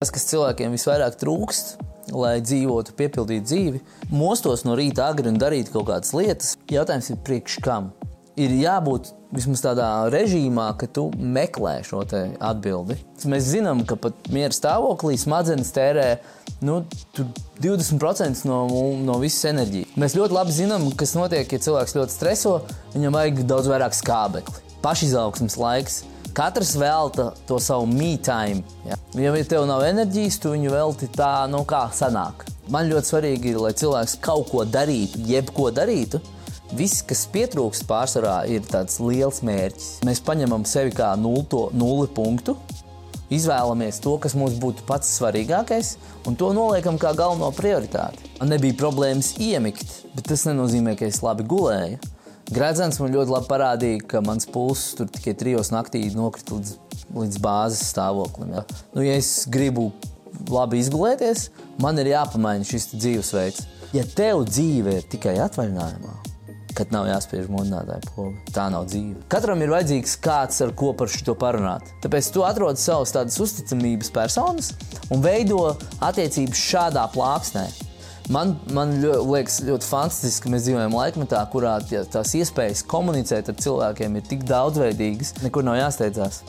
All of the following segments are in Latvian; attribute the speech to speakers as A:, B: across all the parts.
A: Tas, kas cilvēkiem visvairāk trūkst, lai dzīvotu, piepildītu dzīvi, mostos no rīta agri un darīt kaut kādas lietas, jautājums ir priekš kam? Ir jābūt vismaz tādā režīmā, ka tu meklē šo atbildi. Mēs zinām, ka pat miera stāvoklī smadzenes tērē nu, 20% no, no visas enerģijas. Mēs ļoti labi zinām, kas notiek, ja cilvēks ļoti streso. Viņam vajag daudz vairāk skābekli, pašizaugsmes laiks. Katrs velta to savu me-time. Ja? ja tev nav enerģijas, tu viņu velti tā, nu kā sanāk. Man ļoti svarīgi ir, lai cilvēks kaut ko darītu, jebko darītu. Viss, kas pietrūkst pārsvarā, ir tāds liels mērķis. Mēs paņemam sevi kā nulto, nulli punktu, izvēlamies to, kas mums būtu pats svarīgākais, un to noliekam kā galveno prioritāti. Man nebija problēmas iemigt, bet tas nenozīmē, ka es labi gulēju. Gradzens man ļoti labi parādīja, ka mans pulss tur tikai trijos naktī nokrita līdz, līdz bāzes stāvoklim. Ja. Nu, ja es gribu labi izgulēties, man ir jāpamaina šis dzīvesveids. Ja tev dzīve ir tikai atvaļinājumā, kad nav jāspiež modinātāja poga. Tā nav dzīve. Katram ir vajadzīgs kāds, ar ko par šo parunāt. Tāpēc tu atrod savus tādas uzticamības personas un veido attiecības šādā plāksnē. Man, man ļo, liekas ļoti fantastiski, ka mēs dzīvojam laikmetā, kurā tie, tās iespējas komunicēt ar cilvēkiem ir tik daudzveidīgas, nekur nav jāsteidzās.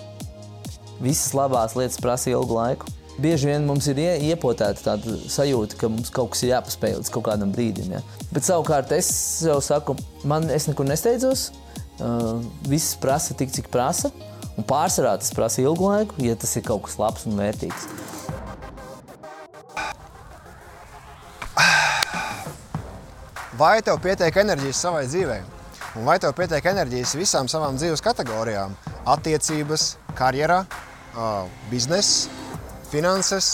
A: Visas labās lietas prasa ilgu laiku bieži vien mums ir iepotēta tāda sajūta, ka mums kaut kas ir jāpaspēj līdz kaut kādam brīdim. Ja? Bet savukārt es jau saku, man es nekur nesteidzos. Uh, viss prasa tik, cik prasa. Un pārsvarā tas prasa ilgu laiku, ja tas ir kaut kas labs un vērtīgs.
B: Vai tev pietiek enerģijas savai dzīvei? Un vai tev pietiek enerģijas visām savām dzīves kategorijām? Attiecības, karjerā, biznesa, finanses,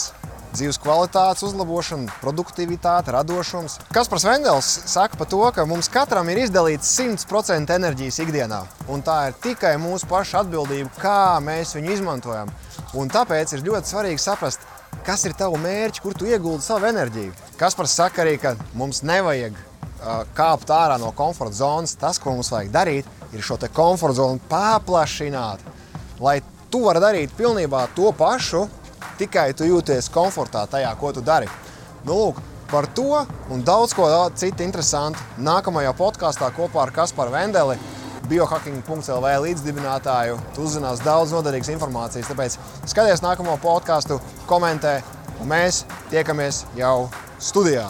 B: dzīves kvalitātes uzlabošana, produktivitāte, radošums. Kaspars Vendels saka par to, ka mums katram ir izdalīts 100% enerģijas ikdienā. Un tā ir tikai mūsu paša atbildība, kā mēs viņu izmantojam. Un tāpēc ir ļoti svarīgi saprast, kas ir tavu mērķi, kur tu ieguldi savu enerģiju. Kaspars saka arī, ka mums nevajag kāpt ārā no komforta zonas. Tas, ko mums vajag darīt, ir šo komforta zonu paplašināt, lai tu vari darīt pilnībā to pašu, tikai tu jūties komfortā tajā, ko tu dari. Nu, lūk, par to un daudz ko citu interesantu nākamajā podkāstā kopā ar Kasparu Vendeli. Biohacking.CLV līdzdibinātāju. Tu uzzinās daudz noderīgas informācijas. Tāpēc skaties nākamo podkāstu, komentē, un mēs tiekamies jau studijā.